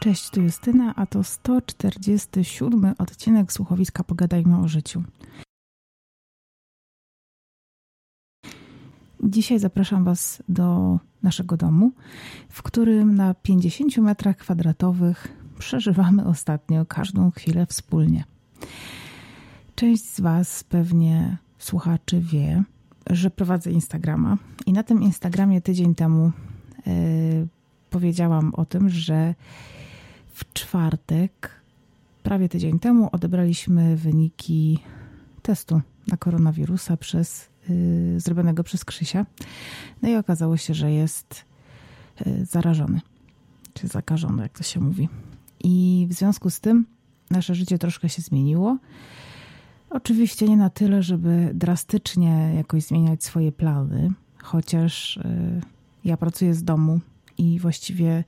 Cześć, tu Justyna, a to 147 odcinek słuchowiska Pogadajmy o życiu. Dzisiaj zapraszam Was do naszego domu, w którym na 50 metrach kwadratowych przeżywamy ostatnio każdą chwilę wspólnie. Część z Was pewnie słuchaczy wie, że prowadzę Instagrama i na tym Instagramie tydzień temu yy, powiedziałam o tym, że w czwartek, prawie tydzień temu, odebraliśmy wyniki testu na koronawirusa przez, yy, zrobionego przez Krzysia. No i okazało się, że jest yy, zarażony, czy zakażony, jak to się mówi. I w związku z tym nasze życie troszkę się zmieniło. Oczywiście nie na tyle, żeby drastycznie jakoś zmieniać swoje plany, chociaż yy, ja pracuję z domu i właściwie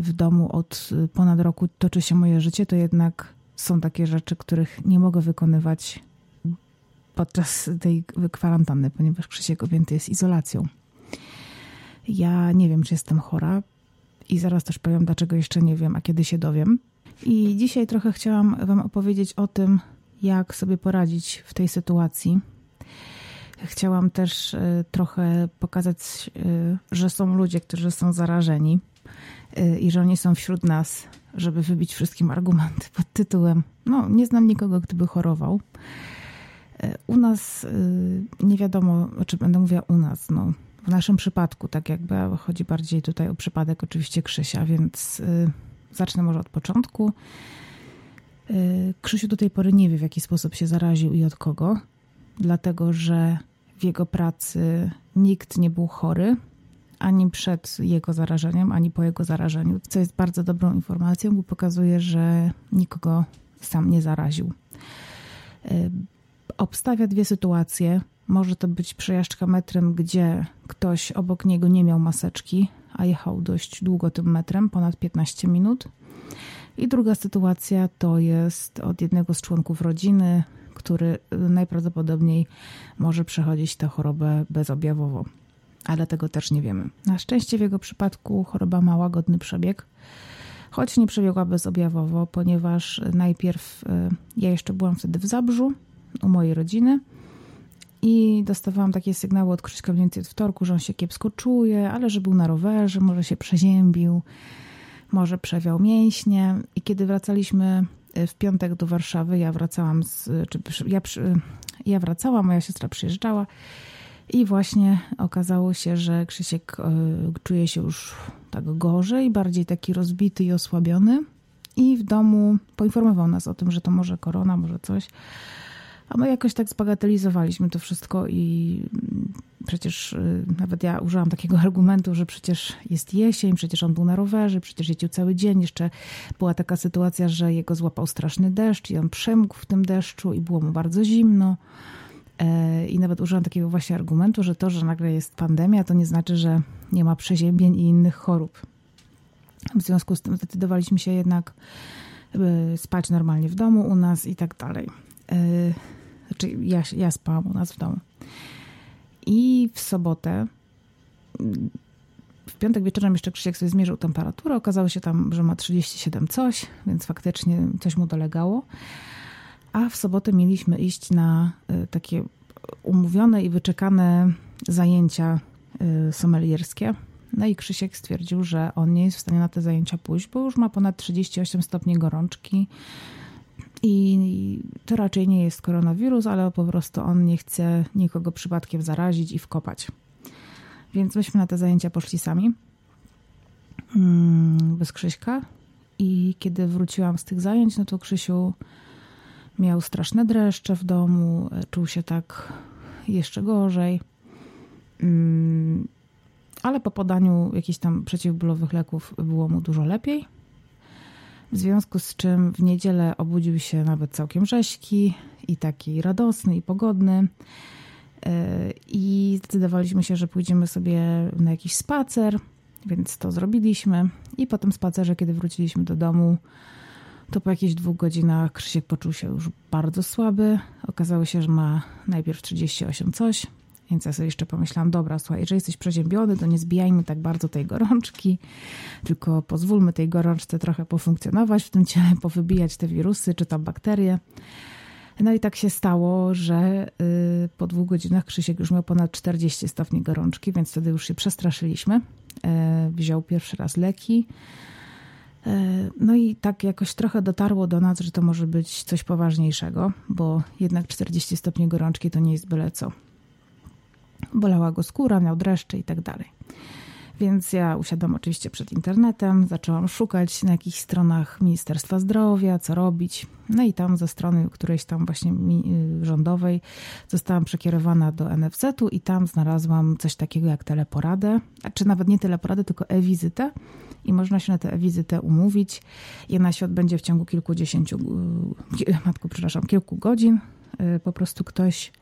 w domu od ponad roku toczy się moje życie, to jednak są takie rzeczy, których nie mogę wykonywać podczas tej kwarantanny, ponieważ Krzysiek objęty jest izolacją. Ja nie wiem, czy jestem chora i zaraz też powiem, dlaczego jeszcze nie wiem, a kiedy się dowiem. I dzisiaj trochę chciałam Wam opowiedzieć o tym, jak sobie poradzić w tej sytuacji. Chciałam też e, trochę pokazać, e, że są ludzie, którzy są zarażeni i że oni są wśród nas, żeby wybić wszystkim argumenty pod tytułem no, nie znam nikogo, kto by chorował. E, u nas y, nie wiadomo, czy będę mówiła u nas, no, w naszym przypadku, tak jakby chodzi bardziej tutaj o przypadek oczywiście Krzysia, więc y, zacznę może od początku. Y, Krzysiu do tej pory nie wie, w jaki sposób się zaraził i od kogo, dlatego że w jego pracy nikt nie był chory, ani przed jego zarażeniem, ani po jego zarażeniu, co jest bardzo dobrą informacją, bo pokazuje, że nikogo sam nie zaraził. E, obstawia dwie sytuacje. Może to być przejażdżka metrem, gdzie ktoś obok niego nie miał maseczki, a jechał dość długo tym metrem, ponad 15 minut. I druga sytuacja to jest od jednego z członków rodziny, który najprawdopodobniej może przechodzić tę chorobę bezobjawowo ale tego też nie wiemy. Na szczęście w jego przypadku choroba ma łagodny przebieg, choć nie przebiegła bezobjawowo, ponieważ najpierw e, ja jeszcze byłam wtedy w Zabrzu u mojej rodziny i dostawałam takie sygnały od Krzyśka mniej więcej od wtorku, że on się kiepsko czuje, ale że był na rowerze, może się przeziębił, może przewiał mięśnie i kiedy wracaliśmy e, w piątek do Warszawy, ja wracałam z, czy ja, ja wracałam, moja siostra przyjeżdżała i właśnie okazało się, że Krzysiek e, czuje się już tak gorzej, bardziej taki rozbity i osłabiony. I w domu poinformował nas o tym, że to może korona, może coś. A my jakoś tak zbagatelizowaliśmy to wszystko i mm, przecież e, nawet ja użyłam takiego argumentu, że przecież jest jesień, przecież on był na rowerze, przecież jeździł cały dzień. Jeszcze była taka sytuacja, że jego złapał straszny deszcz i on przemógł w tym deszczu i było mu bardzo zimno. E, I nawet użyłam takiego właśnie argumentu, że to, że nagle jest pandemia, to nie znaczy, że nie ma przeziębień i innych chorób. W związku z tym zdecydowaliśmy się jednak e, spać normalnie w domu u nas i tak dalej. E, znaczy, ja, ja spałam u nas w domu. I w sobotę, w piątek wieczorem jeszcze Krzysiek sobie zmierzył temperaturę. Okazało się tam, że ma 37 coś, więc faktycznie coś mu dolegało a w sobotę mieliśmy iść na y, takie umówione i wyczekane zajęcia y, somelierskie. No i Krzysiek stwierdził, że on nie jest w stanie na te zajęcia pójść, bo już ma ponad 38 stopni gorączki i to raczej nie jest koronawirus, ale po prostu on nie chce nikogo przypadkiem zarazić i wkopać. Więc myśmy na te zajęcia poszli sami, mm, bez Krzyśka. I kiedy wróciłam z tych zajęć, no to Krzysiu Miał straszne dreszcze w domu, czuł się tak jeszcze gorzej. Mm, ale po podaniu jakichś tam przeciwbólowych leków było mu dużo lepiej. W związku z czym w niedzielę obudził się nawet całkiem rzeźki i taki radosny i pogodny. E, I zdecydowaliśmy się, że pójdziemy sobie na jakiś spacer, więc to zrobiliśmy. I po tym spacerze, kiedy wróciliśmy do domu, to po jakichś dwóch godzinach Krzysiek poczuł się już bardzo słaby. Okazało się, że ma najpierw 38 coś, Więc ja sobie jeszcze pomyślałam, dobra, słuchaj, jeżeli jesteś przeziębiony, to nie zbijajmy tak bardzo tej gorączki, tylko pozwólmy tej gorączce trochę pofunkcjonować w tym ciele, powybijać te wirusy czy tam bakterie. No i tak się stało, że y, po dwóch godzinach Krzysiek już miał ponad 40 stopni gorączki, więc wtedy już się przestraszyliśmy. E, wziął pierwszy raz leki. E, no i tak jakoś trochę dotarło do nas, że to może być coś poważniejszego, bo jednak 40 stopni gorączki to nie jest byle co. Bolała go skóra, miał dreszcze i tak dalej. Więc ja usiadłam oczywiście przed internetem, zaczęłam szukać na jakichś stronach Ministerstwa Zdrowia, co robić. No i tam ze strony którejś tam właśnie y, rządowej zostałam przekierowana do NFZ-u i tam znalazłam coś takiego jak teleporadę, czy nawet nie teleporadę, tylko e-wizytę i można się na tę e-wizytę umówić ona się odbędzie w ciągu kilkudziesięciu, y, matko, przepraszam, kilku godzin. Y, po prostu ktoś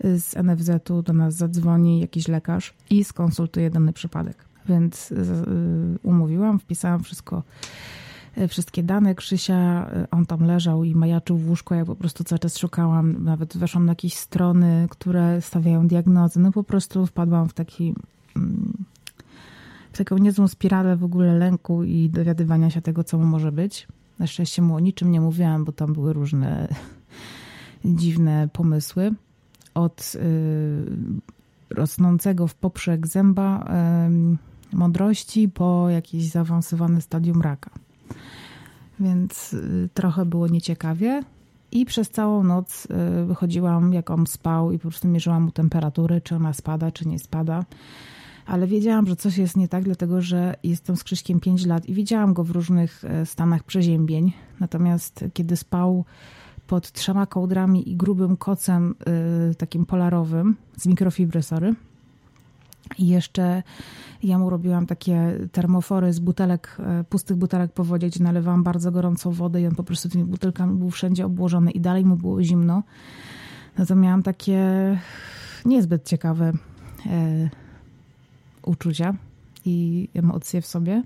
z NFZ-u do nas zadzwoni, jakiś lekarz i skonsultuje dany przypadek. Więc y, umówiłam, wpisałam wszystko, y, wszystkie dane Krzysia. Y, on tam leżał i majaczył w łóżku. Ja po prostu cały czas szukałam. Nawet weszłam na jakieś strony, które stawiają diagnozy. No po prostu wpadłam w taki mm, taką niezłą spiralę w ogóle lęku i dowiadywania się tego, co mu może być. Na szczęście mu o niczym nie mówiłam, bo tam były różne dziwne pomysły. Od rosnącego w poprzek zęba mądrości po jakieś zaawansowane stadium raka. Więc y, trochę było nieciekawie. I przez całą noc y, wychodziłam, jak on spał, i po prostu mierzyłam mu temperaturę, czy ona spada, czy nie spada. Ale wiedziałam, że coś jest nie tak, dlatego że jestem z Krzyśkiem 5 lat i widziałam go w różnych e, stanach przeziębień. Natomiast kiedy spał pod trzema kołdrami i grubym kocem, y, takim polarowym, z mikrofibry, sorry, i jeszcze ja mu robiłam takie termofory z butelek, e, pustych butelek po wodzie, gdzie nalewałam bardzo gorącą wodę i on po prostu tymi butelkami był wszędzie obłożony i dalej mu było zimno. No to miałam takie niezbyt ciekawe e, uczucia i emocje w sobie.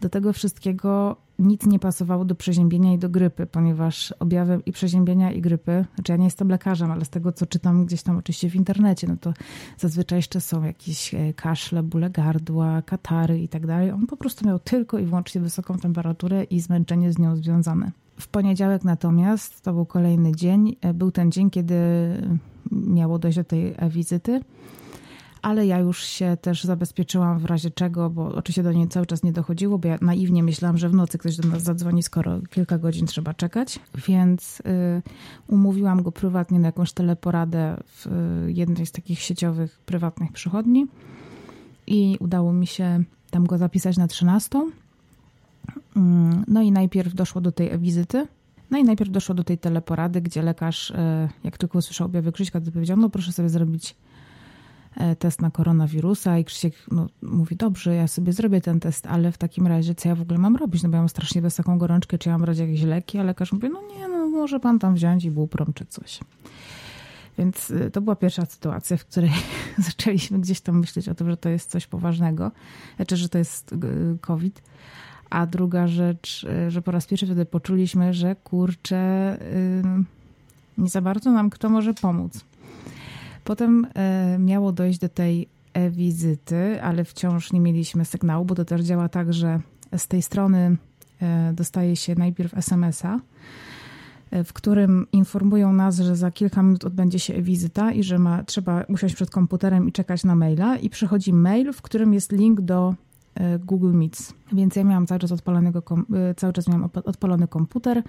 Do tego wszystkiego nic nie pasowało do przeziębienia i do grypy, ponieważ objawem i przeziębienia i grypy, znaczy ja nie jestem lekarzem, ale z tego co czytam gdzieś tam oczywiście w internecie, no to zazwyczaj jeszcze są jakieś e, kaszle, bóle gardła, katary i tak dalej. On po prostu miał tylko i wyłącznie wysoką temperaturę i zmęczenie z nią związane. W poniedziałek natomiast, to był kolejny dzień, e, był ten dzień, kiedy miało dojść do tej wizyty ale ja już się też zabezpieczyłam w razie czego, bo oczywiście do niej cały czas nie dochodziło, bo ja naiwnie myślałam, że w nocy ktoś do nas zadzwoni, skoro kilka godzin trzeba czekać, więc y, umówiłam go prywatnie na jakąś teleporadę w y, jednej z takich sieciowych, prywatnych przychodni i udało mi się tam go zapisać na 13. Mm, no i najpierw doszło do tej wizyty. No i najpierw doszło do tej teleporady, gdzie lekarz, y, jak tylko usłyszał objawy Krzyśka, to powiedział, no proszę sobie zrobić test na koronawirusa i Krzysiek no, mówi, dobrze, ja sobie zrobię ten test, ale w takim razie co ja w ogóle mam robić? No bo ja mam strasznie wysoką gorączkę, czy ja mam brać jakieś leki? A lekarz mówi, no nie, no może pan tam wziąć i buprom czy coś. Więc y, to była pierwsza sytuacja, w której zaczęliśmy gdzieś tam myśleć o tym, że to jest coś poważnego, znaczy, że to jest COVID. A druga rzecz, y, że po raz pierwszy wtedy poczuliśmy, że kurczę, nie za bardzo nam kto może pomóc. Potem e, miało dojść do tej e-wizyty, ale wciąż nie mieliśmy sygnału, bo to też działa tak, że z tej strony e, dostaje się najpierw SMS-a, e, w którym informują nas, że za kilka minut odbędzie się e-wizyta i że ma, trzeba usiąść przed komputerem i czekać na maila. I przychodzi mail, w którym jest link do Google Meets. Więc ja miałam cały czas, odpalonego, cały czas miałam odpalony komputer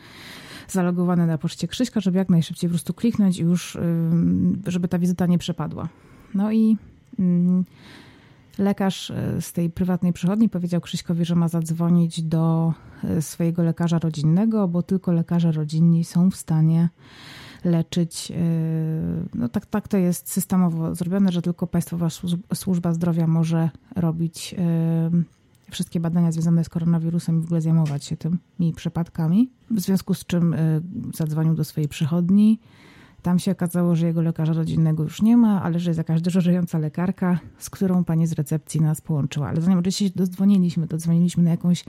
zalogowany na poczcie Krzyśka, żeby jak najszybciej po prostu kliknąć i już, żeby ta wizyta nie przepadła. No i lekarz e, z tej prywatnej przychodni powiedział Krzyśkowi, że ma zadzwonić do e, swojego lekarza rodzinnego, bo tylko lekarze rodzinni są w stanie leczyć. E, no tak, tak to jest systemowo zrobione, że tylko Państwowa Służba Zdrowia może robić wszystkie badania związane z koronawirusem i w ogóle zajmować się tymi przypadkami. W związku z czym y, zadzwonił do swojej przychodni, Tam się okazało, że jego lekarza rodzinnego już nie ma, ale że jest jakaś dyżurująca lekarka, z którą pani z recepcji nas połączyła. Ale zanim oczywiście dodzwoniliśmy, dodzwoniliśmy na jakąś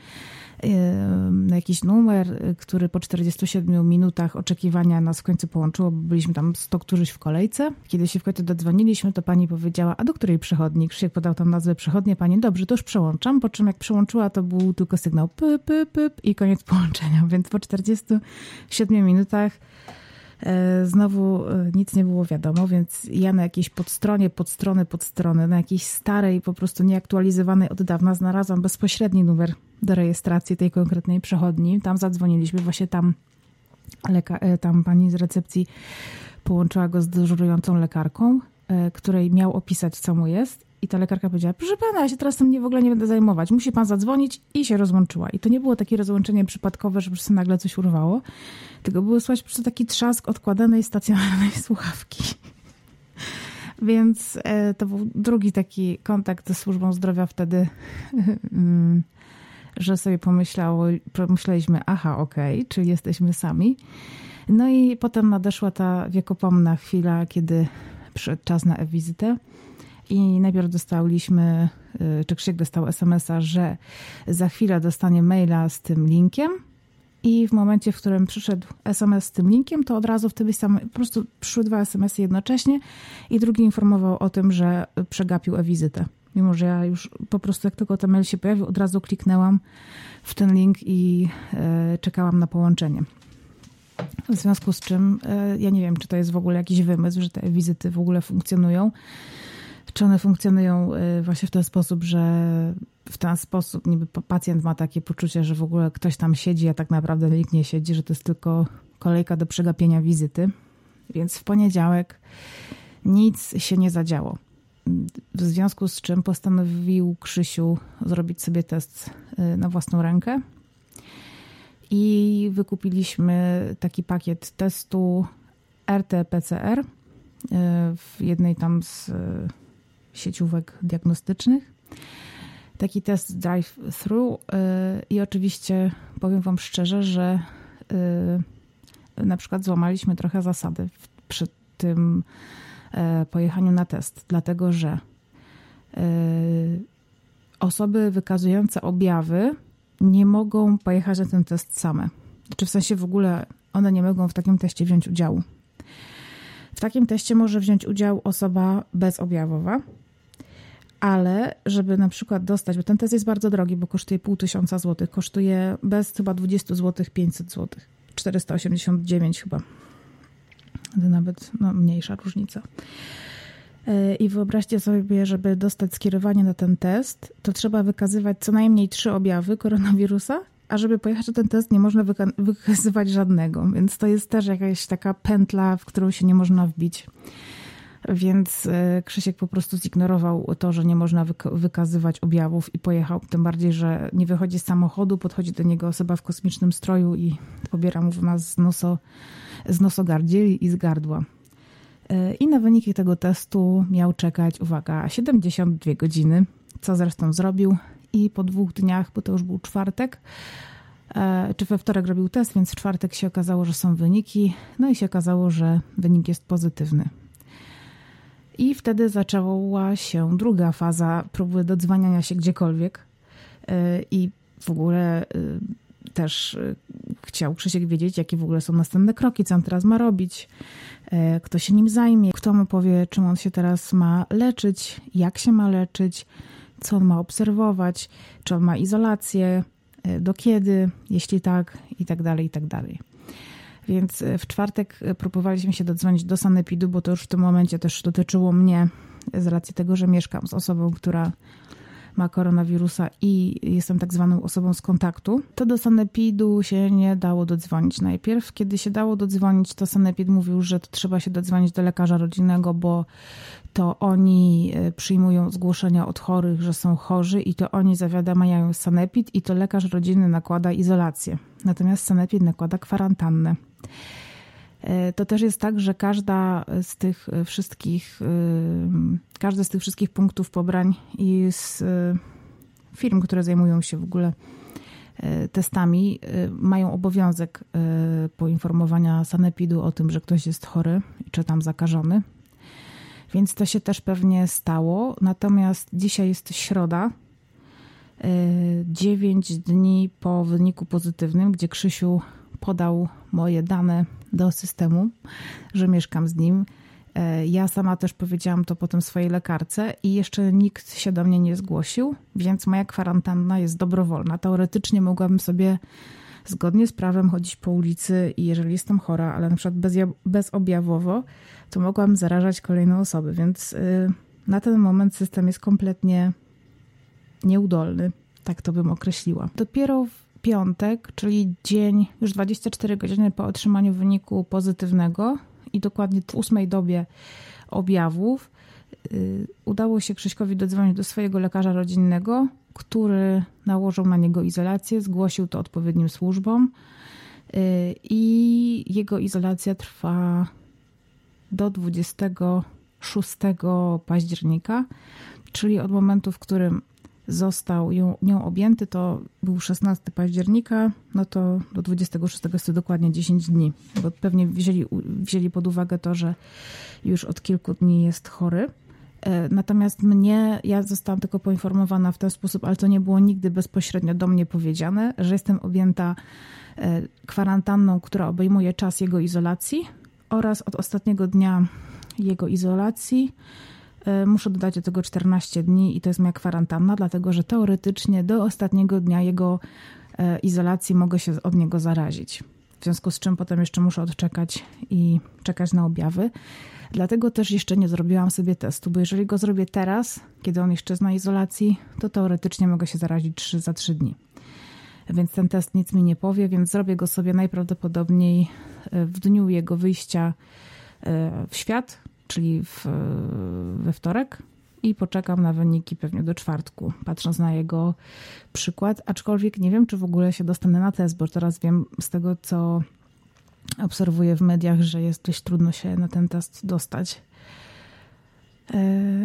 na jakiś numer, który po 47 minutach oczekiwania nas w końcu połączyło, bo byliśmy tam 100 któryś w kolejce. Kiedy się w końcu dodzwoniliśmy, to pani powiedziała, a do której przychodni? Krzysiek podał tam nazwę przychodnie, pani, dobrze, to już przełączam, po czym jak przełączyła, to był tylko sygnał pyp, pyp, pyp i koniec połączenia, więc po 47 minutach E, znowu e, nic nie było wiadomo, więc ja na jakiejś podstronie, podstrony, podstrony, na jakiejś starej, po prostu nieaktualizowanej od dawna znalazłam bezpośredni numer do rejestracji tej konkretnej przechodni. Tam zadzwoniliśmy, właśnie tam, leka- e, tam pani z recepcji połączyła go z dyżurującą lekarką, której miał opisać, co mu jest i ta lekarka powiedziała, proszę pana, ja się teraz tym nie, w ogóle nie będę zajmować. Musi pan zadzwonić i się rozłączyła. I to nie było takie rozłączenie przypadkowe, że po prostu nagle coś urwało, tylko było słychać po prostu taki trzask odkładanej stacjonarnej słuchawki. Więc e, to był drugi taki kontakt ze służbą zdrowia wtedy, mm, że sobie pomyślało, pomyśleliśmy, aha, okej, okay, czyli jesteśmy sami. No i potem nadeszła ta wiekopomna chwila, kiedy przyszedł czas na e-wizytę. I najpierw dostaliśmy, y, czy Krzyk dostał SMS-a, że za chwilę dostanie maila z tym linkiem. I w momencie, w którym przyszedł SMS z tym linkiem, to od razu wtedy sam, po prostu przyszły dwa SMS-y jednocześnie i drugi informował o tym, że przegapił e-wizytę. Mimo, że ja już po prostu jak tylko ten mail się pojawił, od razu kliknęłam w ten link i e, czekałam na połączenie. W związku z czym e, ja nie wiem, czy to jest w ogóle jakiś wymysł, że te wizyty w ogóle funkcjonują czy one funkcjonują y, właśnie w ten sposób, że w ten sposób niby pacjent ma takie poczucie, że w ogóle ktoś tam siedzi, a tak naprawdę nikt nie siedzi, że to jest tylko kolejka do przegapienia wizyty. Więc w poniedziałek nic się nie zadziało. W związku z czym postanowił Krzysiu zrobić sobie test y, na własną rękę. I wykupiliśmy taki pakiet testu RT-PCR y, w jednej tam z sieciówek diagnostycznych. Taki test drive-thru y, i oczywiście powiem Wam szczerze, że y, na przykład złamaliśmy trochę zasady przy tym e, pojechaniu na test, dlatego że y, osoby wykazujące objawy nie mogą pojechać na ten test same. Czy w sensie w ogóle one nie mogą w takim teście wziąć udziału. W takim teście może wziąć udział osoba bezobjawowa, ale żeby na przykład dostać, bo ten test jest bardzo drogi, bo kosztuje pół tysiąca złotych, kosztuje bez chyba 20 złotych 500 złotych, 489 chyba. To nawet no, mniejsza różnica. E, I wyobraźcie sobie, żeby dostać skierowanie na ten test, to trzeba wykazywać co najmniej trzy objawy koronawirusa, a żeby pojechać na ten test, nie można wykazywać żadnego. Więc to jest też jakaś taka pętla, w którą się nie można wbić. Więc e, Krzysiek po prostu zignorował to, że nie można wykazywać objawów i pojechał. Tym bardziej, że nie wychodzi z samochodu, podchodzi do niego osoba w kosmicznym stroju i pobiera mu nas z, noso, z nosogardzieli i z gardła. E, I na wyniki tego testu miał czekać, uwaga, 72 godziny, co zresztą zrobił. I po dwóch dniach, bo to już był czwartek, e, czy we wtorek robił test, więc w czwartek się okazało, że są wyniki. No i się okazało, że wynik jest pozytywny. I wtedy zaczęła się druga faza próby dodzwaniania się gdziekolwiek. E, I w ogóle e, też e, chciał Krzysiek wiedzieć, jakie w ogóle są następne kroki, co on teraz ma robić, kto się nim zajmie, kto mu powie, czym on się teraz ma leczyć, jak się ma leczyć, co on ma obserwować, czy on ma izolację, do kiedy, jeśli tak, i tak dalej, i tak dalej. Więc e, w czwartek e, próbowaliśmy się dodzwonić do Sanepidu, bo to już w tym momencie też dotyczyło mnie z racji tego, że mieszkam z osobą, która ma koronawirusa i jestem tak zwaną osobą z kontaktu, to do Sanepidu się nie dało dodzwonić najpierw. Kiedy się dało dodzwonić, to Sanepid mówił, że trzeba się dodzwonić do lekarza rodzinnego, bo to oni e, przyjmują zgłoszenia od chorych, że są chorzy i to oni zawiadamiają Sanepid i to lekarz rodzinny nakłada izolację. Natomiast Sanepid nakłada kwarantannę. E, to też jest tak, że każda z tych wszystkich, e, każdy z tych wszystkich punktów pobrań i z firm, które zajmują się w ogóle testami, mają obowiązek poinformowania sanepidu o tym, że ktoś jest chory czy tam zakażony. Więc to się też pewnie stało. Natomiast dzisiaj jest środa, 9 dni po wyniku pozytywnym, gdzie Krzysiu podał moje dane do systemu, że mieszkam z nim. E, ja sama też powiedziałam to potem swojej lekarce i jeszcze nikt się do mnie nie zgłosił, więc moja kwarantanna jest dobrowolna. Teoretycznie mogłabym sobie zgodnie z prawem chodzić po ulicy i jeżeli jestem chora, ale na przykład bez, bezobjawowo, to mogłam zarażać kolejne osoby, więc y, na ten moment system jest kompletnie nieudolny. Tak to bym określiła. Dopiero w piątek, czyli dzień już 24 godziny po otrzymaniu wyniku pozytywnego i dokładnie w ósmej dobie objawów, y, udało się Krzyśkowi dodzwonić do swojego lekarza rodzinnego, który nałożył na niego izolację, zgłosił to odpowiednim służbom y, i jego izolacja trwa do 26 października, czyli od momentu, w którym został ją, nią objęty, to był 16 października, no to do 26 jest dokładnie 10 dni, bo pewnie wzięli, wzięli pod uwagę to, że już od kilku dni jest chory. E, natomiast mnie, ja zostałam tylko poinformowana w ten sposób, ale to nie było nigdy bezpośrednio do mnie powiedziane, że jestem objęta e, kwarantanną, która obejmuje czas jego izolacji oraz od ostatniego dnia jego izolacji muszę dodać do tego 14 dni i to jest moja kwarantanna, dlatego że teoretycznie do ostatniego dnia jego e, izolacji mogę się od niego zarazić. W związku z czym potem jeszcze muszę odczekać i czekać na objawy. Dlatego też jeszcze nie zrobiłam sobie testu, bo jeżeli go zrobię teraz, kiedy on jeszcze jest na izolacji, to teoretycznie mogę się zarazić 3 za 3 dni. Więc ten test nic mi nie powie, więc zrobię go sobie najprawdopodobniej e, w dniu jego wyjścia w świat, czyli w, we wtorek i poczekam na wyniki pewnie do czwartku, patrząc na jego przykład. Aczkolwiek nie wiem, czy w ogóle się dostanę na test, bo teraz wiem z tego, co obserwuję w mediach, że jest dość trudno się na ten test dostać. E,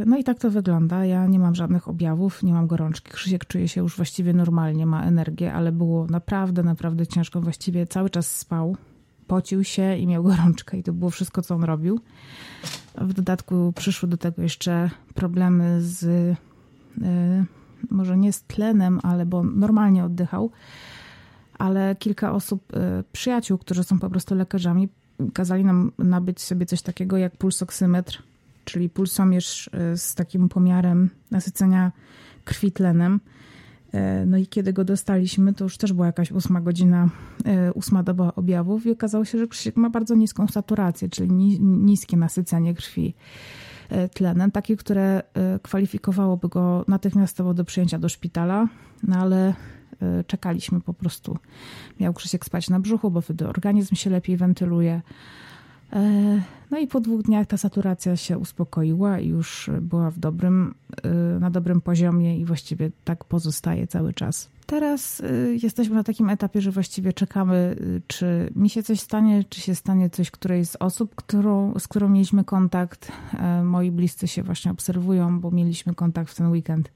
no i tak to wygląda. Ja nie mam żadnych objawów, nie mam gorączki. Krzysiek czuje się już właściwie normalnie, ma energię, ale było naprawdę, naprawdę ciężko. Właściwie cały czas spał pocił się i miał gorączkę i to było wszystko, co on robił. W dodatku przyszły do tego jeszcze problemy z, y, może nie z tlenem, ale bo normalnie oddychał, ale kilka osób, y, przyjaciół, którzy są po prostu lekarzami, kazali nam nabyć sobie coś takiego jak pulsoksymetr, czyli pulsomierz y, z takim pomiarem nasycenia krwi tlenem. E, no i kiedy go dostaliśmy, to już też była jakaś ósma godzina, e, ósma doba objawów i okazało się, że Krzysiek ma bardzo niską saturację, czyli niskie nasycenie krwi e, tlenem, takie, które kwalifikowałoby go natychmiastowo do przyjęcia do szpitala, no ale czekaliśmy po prostu. Miał Krzysiek spać na brzuchu, bo wtedy organizm się lepiej wentyluje. E, no i po dwóch dniach ta saturacja się uspokoiła i już była w dobrym, e, na dobrym poziomie i właściwie tak pozostaje cały czas. Teraz e, jesteśmy na takim etapie, że właściwie czekamy, czy mi się coś stanie, czy się stanie coś którejś z osób, którą, z którą mieliśmy kontakt. Moi bliscy się właśnie obserwują, bo mieliśmy kontakt w ten weekend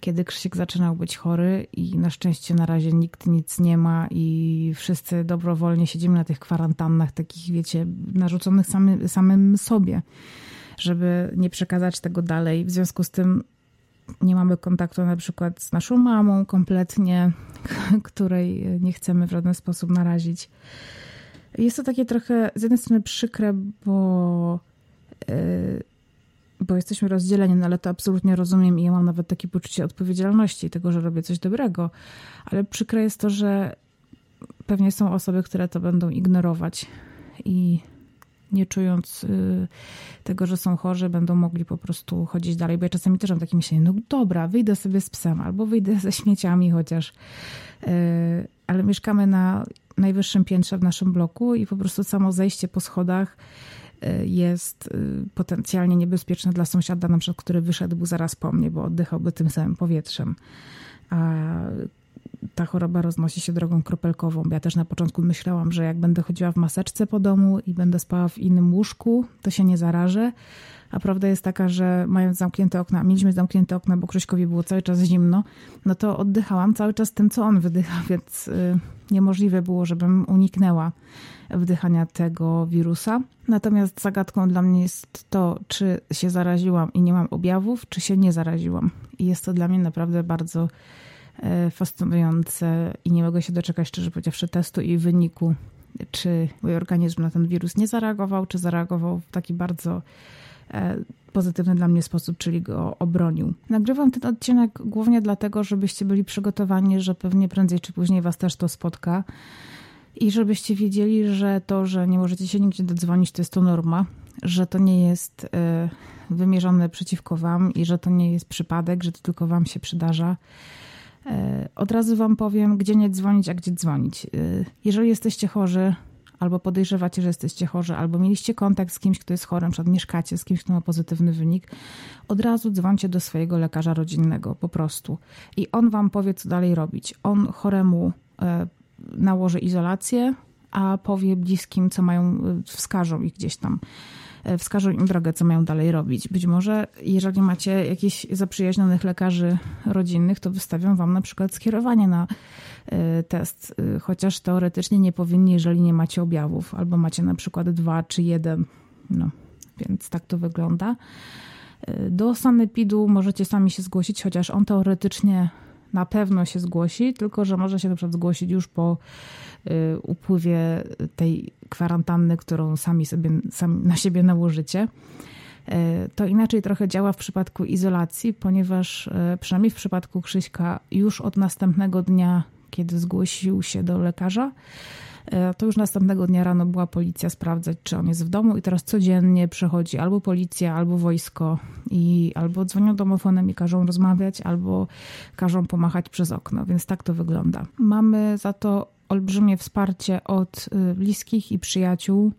kiedy Krzysiek zaczynał być chory i na szczęście na razie nikt nic nie ma i wszyscy dobrowolnie siedzimy na tych kwarantannach, takich wiecie, narzuconych samy, samym sobie, żeby nie przekazać tego dalej. W związku z tym nie mamy kontaktu na przykład z naszą mamą kompletnie, której nie chcemy w żaden sposób narazić. Jest to takie trochę z jednej strony przykre, bo yy, bo jesteśmy rozdzieleni, no ale to absolutnie rozumiem i ja mam nawet takie poczucie odpowiedzialności tego, że robię coś dobrego. Ale przykre jest to, że pewnie są osoby, które to będą ignorować i nie czując y, tego, że są chorzy, będą mogli po prostu chodzić dalej. Bo ja czasami też mam takie myślenie, no dobra, wyjdę sobie z psem albo wyjdę ze śmieciami chociaż. Y, ale mieszkamy na najwyższym piętrze w naszym bloku i po prostu samo zejście po schodach jest y, potencjalnie niebezpieczne dla sąsiada, na przykład, który wyszedł zaraz po mnie, bo oddychałby tym samym powietrzem. A ta choroba roznosi się drogą kropelkową. Ja też na początku myślałam, że jak będę chodziła w maseczce po domu i będę spała w innym łóżku, to się nie zarażę. A prawda jest taka, że mając zamknięte okna, mieliśmy zamknięte okna, bo Krzyśkowi było cały czas zimno, no to oddychałam cały czas tym, co on wydycha, więc y, niemożliwe było, żebym uniknęła wdychania tego wirusa. Natomiast zagadką dla mnie jest to, czy się zaraziłam i nie mam objawów, czy się nie zaraziłam. I jest to dla mnie naprawdę bardzo e, fascynujące i nie mogę się doczekać, szczerze powiedziawszy, testu i wyniku, czy mój organizm na ten wirus nie zareagował, czy zareagował w taki bardzo pozytywny dla mnie sposób, czyli go obronił. Nagrywam ten odcinek głównie dlatego, żebyście byli przygotowani, że pewnie prędzej czy później was też to spotka. I żebyście wiedzieli, że to, że nie możecie się nigdzie dodzwonić, to jest to norma, że to nie jest e, wymierzone przeciwko Wam i że to nie jest przypadek, że to tylko Wam się przydarza. E, od razu Wam powiem, gdzie nie dzwonić, a gdzie dzwonić. E, jeżeli jesteście chorzy, albo podejrzewacie, że jesteście chorzy, albo mieliście kontakt z kimś, kto jest chorym, przykład mieszkacie z kimś, kto ma pozytywny wynik, od razu dzwońcie do swojego lekarza rodzinnego, po prostu. I on Wam powie, co dalej robić. On choremu nałoży izolację, a powie bliskim, co mają, wskażą ich gdzieś tam, wskażą im drogę, co mają dalej robić. Być może, jeżeli macie jakichś zaprzyjaźnionych lekarzy rodzinnych, to wystawią wam na przykład skierowanie na e, test, e, chociaż teoretycznie nie powinni, jeżeli nie macie objawów, albo macie na przykład dwa czy jeden. No, więc tak to wygląda. E, do sanepidu możecie sami się zgłosić, chociaż on teoretycznie na pewno się zgłosi, tylko że może się na przykład zgłosić już po y, upływie tej kwarantanny, którą sami sobie sami na siebie nałożycie. Y, to inaczej trochę działa w przypadku izolacji, ponieważ y, przynajmniej w przypadku Krzyśka już od następnego dnia, kiedy zgłosił się do lekarza, to już następnego dnia rano była policja sprawdzać, czy on jest w domu i teraz codziennie przychodzi albo policja, albo wojsko i albo dzwonią domofonem i każą rozmawiać, albo każą pomachać przez okno, więc tak to wygląda. Mamy za to olbrzymie wsparcie od y, bliskich i przyjaciół.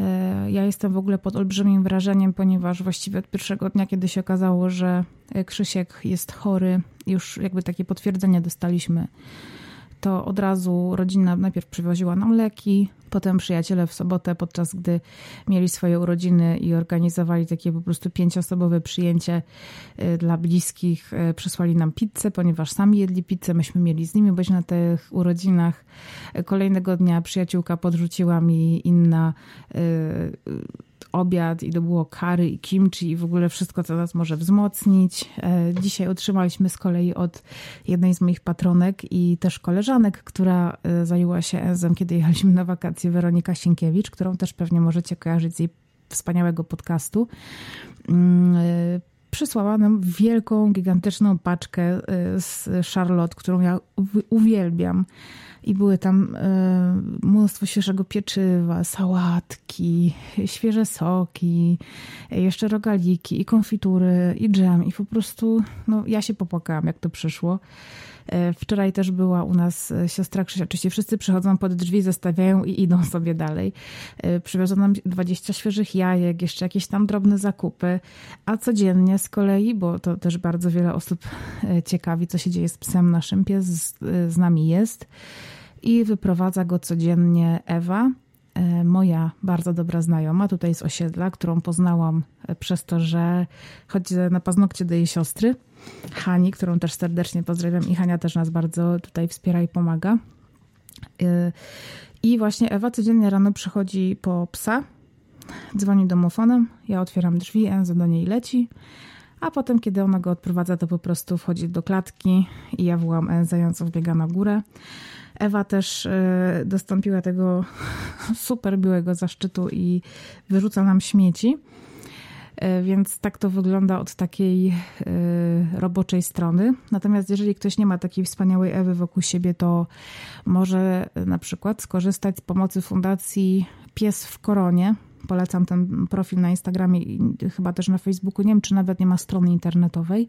E, ja jestem w ogóle pod olbrzymim wrażeniem, ponieważ właściwie od pierwszego dnia, kiedy się okazało, że Krzysiek jest chory, już jakby takie potwierdzenie dostaliśmy to od razu rodzina najpierw przywoziła nam leki, potem przyjaciele w sobotę, podczas gdy mieli swoje urodziny i organizowali takie po prostu pięcioosobowe przyjęcie y, dla bliskich, y, przysłali nam pizzę, ponieważ sami jedli pizzę, myśmy mieli z nimi być na tych urodzinach. Kolejnego dnia przyjaciółka podrzuciła mi inna y, obiad i to było kary i kimchi i w ogóle wszystko, co nas może wzmocnić. E, dzisiaj otrzymaliśmy z kolei od jednej z moich patronek i też koleżanek, która e, zajęła się Enzem, kiedy jechaliśmy na wakacje, Weronika Sienkiewicz, którą też pewnie możecie kojarzyć z jej wspaniałego podcastu mm, e, przysłała nam wielką, gigantyczną paczkę z Charlotte, którą ja uwielbiam i były tam e, mnóstwo świeżego pieczywa, sałatki, świeże soki, jeszcze rogaliki i konfitury i dżem i po prostu no, ja się popłakałam, jak to przyszło. E, wczoraj też była u nas siostra Krzysia. Oczywiście wszyscy przychodzą pod drzwi, zostawiają i idą sobie dalej. E, Przywiozą nam 20 świeżych jajek, jeszcze jakieś tam drobne zakupy, a codziennie z kolei, bo to też bardzo wiele osób ciekawi, co się dzieje z psem naszym. Pies z, z nami jest i wyprowadza go codziennie Ewa, e, moja bardzo dobra znajoma tutaj z osiedla, którą poznałam e, przez to, że chodzi na paznokcie do jej siostry, Hani, którą też serdecznie pozdrawiam i Hania też nas bardzo tutaj wspiera i pomaga. E, I właśnie Ewa codziennie rano przychodzi po psa, dzwoni domofonem, ja otwieram drzwi, Enzo do niej leci, a potem, kiedy ona go odprowadza, to po prostu wchodzi do klatki i ja wołam Enza, co wbiega na górę. Ewa też e, dostąpiła tego super byłego zaszczytu i wyrzuca nam śmieci. E, więc tak to wygląda od takiej e, roboczej strony. Natomiast jeżeli ktoś nie ma takiej wspaniałej Ewy wokół siebie, to może na przykład skorzystać z pomocy Fundacji Pies w Koronie. Polecam ten profil na Instagramie i chyba też na Facebooku. Nie wiem, czy nawet nie ma strony internetowej.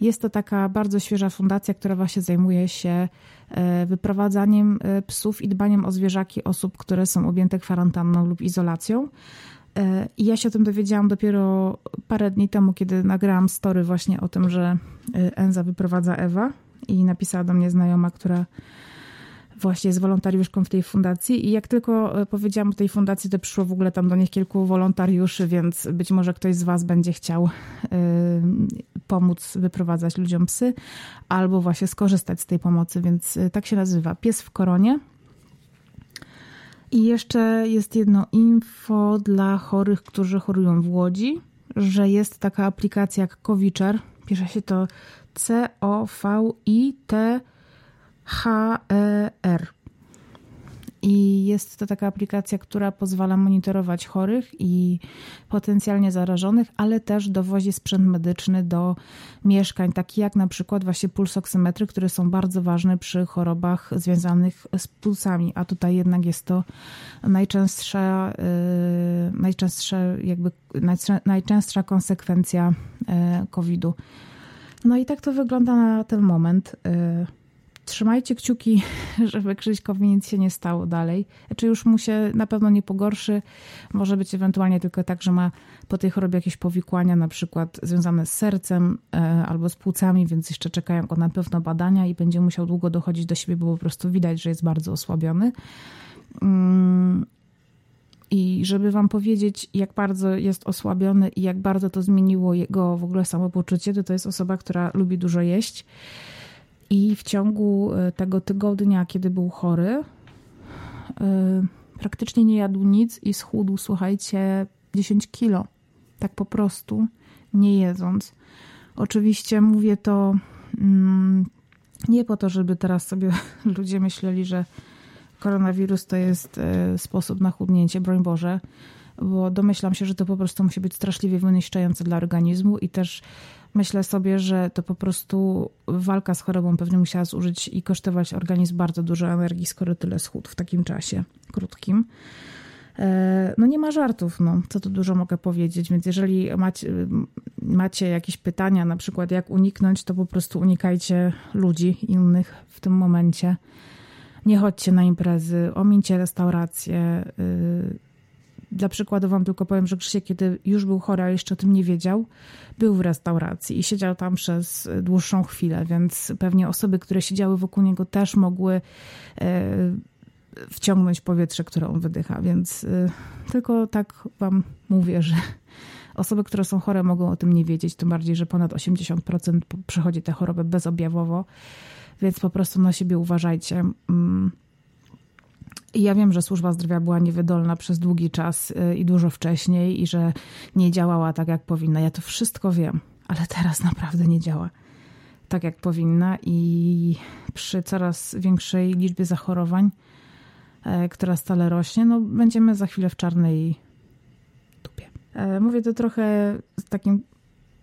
Jest to taka bardzo świeża fundacja, która właśnie zajmuje się e, wyprowadzaniem e, psów i dbaniem o zwierzaki osób, które są objęte kwarantanną lub izolacją. E, I ja się o tym dowiedziałam dopiero parę dni temu, kiedy nagrałam story właśnie o tym, że Enza wyprowadza Ewa i napisała do mnie znajoma, która właśnie jest wolontariuszką w tej fundacji. I jak tylko e, powiedziałam o tej fundacji, to przyszło w ogóle tam do nich kilku wolontariuszy, więc być może ktoś z was będzie chciał pomóc wyprowadzać ludziom psy albo właśnie skorzystać z tej pomocy, więc tak się nazywa. Pies w Koronie. I jeszcze jest jedno info dla chorych, którzy chorują w Łodzi, że jest taka aplikacja jak Covicher. Pisze się to C-O-V-I-T-H-E-R. I jest to taka aplikacja, która pozwala monitorować chorych i potencjalnie zarażonych, ale też dowozi sprzęt medyczny do mieszkań, taki jak na przykład właśnie pulsoksymetry, które są bardzo ważne przy chorobach związanych z pulsami, a tutaj jednak jest to najczęstsza, yy, najczęstsza, jakby, najczęstsza konsekwencja yy, COVID-u. No i tak to wygląda na ten moment. Trzymajcie kciuki, żeby Krzyśkowi nic się nie stało dalej. Czy już mu się na pewno nie pogorszy. Może być ewentualnie tylko tak, że ma po tej chorobie jakieś powikłania, na przykład związane z sercem e, albo z płucami, więc jeszcze czekają go na pewno badania i będzie musiał długo dochodzić do siebie, bo po prostu widać, że jest bardzo osłabiony. Mm, I żeby wam powiedzieć, jak bardzo jest osłabiony i jak bardzo to zmieniło jego w ogóle samopoczucie, to to jest osoba, która lubi dużo jeść i w ciągu e, tego tygodnia, kiedy był chory, e, praktycznie nie jadł nic i schudł, słuchajcie, 10 kilo. Tak po prostu, nie jedząc. Oczywiście mówię to mm, nie po to, żeby teraz sobie ludzie myśleli, że koronawirus to jest e, sposób na chudnięcie, broń Boże, bo domyślam się, że to po prostu musi być straszliwie wyniszczające dla organizmu i też myślę sobie, że to po prostu walka z chorobą pewnie musiała zużyć i kosztować organizm bardzo dużo energii, skoro tyle schód w takim czasie krótkim. E, no nie ma żartów, no, co tu dużo mogę powiedzieć, więc jeżeli macie, macie jakieś pytania, na przykład jak uniknąć, to po prostu unikajcie ludzi innych w tym momencie. Nie chodźcie na imprezy, omincie restauracje, y, dla przykładu wam tylko powiem, że Krzysiek, kiedy już był chory, a jeszcze o tym nie wiedział, był w restauracji i siedział tam przez dłuższą chwilę, więc pewnie osoby, które siedziały wokół niego też mogły e, wciągnąć powietrze, które on wydycha, więc e, tylko tak wam mówię, że osoby, które są chore mogą o tym nie wiedzieć, tym bardziej, że ponad 80% przechodzi tę chorobę bezobjawowo, więc po prostu na siebie uważajcie. Ja wiem, że służba zdrowia była niewydolna przez długi czas y, i dużo wcześniej, i że nie działała tak, jak powinna. Ja to wszystko wiem, ale teraz naprawdę nie działa tak, jak powinna, i przy coraz większej liczbie zachorowań, e, która stale rośnie, no będziemy za chwilę w czarnej dupie. E, mówię to trochę z takim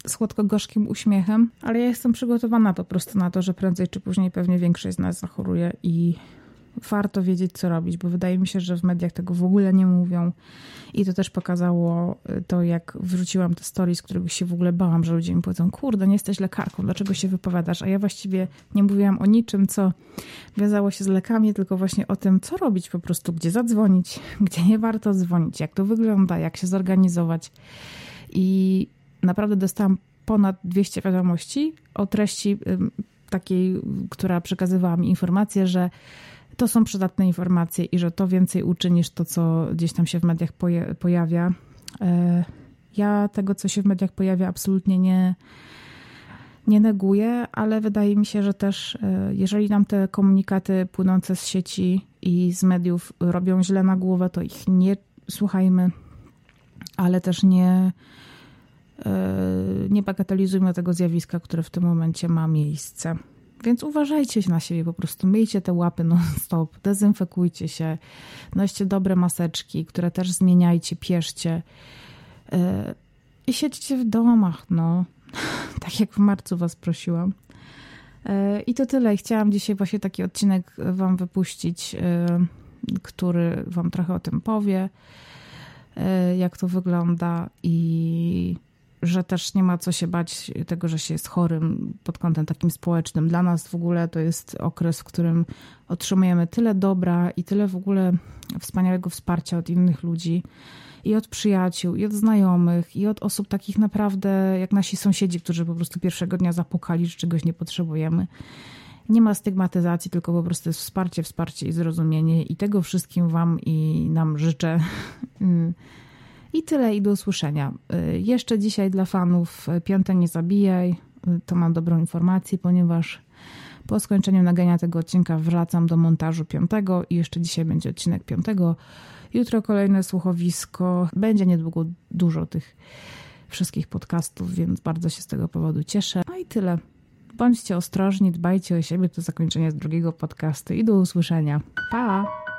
słodko-gorzkim uśmiechem, ale ja jestem przygotowana po prostu na to, że prędzej czy później pewnie większość z nas zachoruje i warto wiedzieć, co robić, bo wydaje mi się, że w mediach tego w ogóle nie mówią. I to też pokazało y, to, jak wrzuciłam te z których się w ogóle bałam, że ludzie mi powiedzą, kurde, nie jesteś lekarką, dlaczego się wypowiadasz? A ja właściwie nie mówiłam o niczym, co wiązało się z lekami, tylko właśnie o tym, co robić po prostu, gdzie zadzwonić, gdzie nie warto dzwonić, jak to wygląda, jak się zorganizować. I naprawdę dostałam ponad 200 wiadomości o treści takiej, która przekazywała mi informację, że to są przydatne informacje i że to więcej uczy niż to, co gdzieś tam się w mediach pojawia. E, ja tego, co się w mediach pojawia, absolutnie nie, nie neguję, ale wydaje mi się, że też e, jeżeli nam te komunikaty płynące z sieci i z mediów robią źle na głowę, to ich nie słuchajmy, ale też nie, e, nie bagatelizujmy tego zjawiska, które w tym momencie ma miejsce. Więc uważajcie na siebie, po prostu myjcie te łapy non-stop, dezynfekujcie się, noście dobre maseczki, które też zmieniajcie, pieszcie yy, i siedźcie w domach, no. tak jak w marcu was prosiłam. Yy, I to tyle. Chciałam dzisiaj właśnie taki odcinek wam wypuścić, yy, który wam trochę o tym powie, jak to wygląda i że też nie ma co się bać tego, że się jest chorym pod kątem takim społecznym. Dla nas w ogóle to jest okres, w którym otrzymujemy tyle dobra i tyle w ogóle wspaniałego wsparcia od innych ludzi i od przyjaciół, i od znajomych, i od osób takich naprawdę jak nasi sąsiedzi, którzy po prostu pierwszego dnia zapukali, że czegoś nie potrzebujemy. Nie ma stygmatyzacji, tylko po prostu jest wsparcie, wsparcie i zrozumienie. I tego wszystkim Wam i nam życzę. I tyle, i do usłyszenia. Y, jeszcze dzisiaj dla fanów y, Piąte nie zabijaj. Y, to mam dobrą informację, ponieważ po skończeniu nagrania tego odcinka wracam do montażu piątego i jeszcze dzisiaj będzie odcinek piątego. Jutro kolejne słuchowisko. Będzie niedługo dużo tych wszystkich podcastów, więc bardzo się z tego powodu cieszę. No i tyle. Bądźcie ostrożni, dbajcie o siebie. To zakończenie z drugiego podcastu i do usłyszenia. Pa!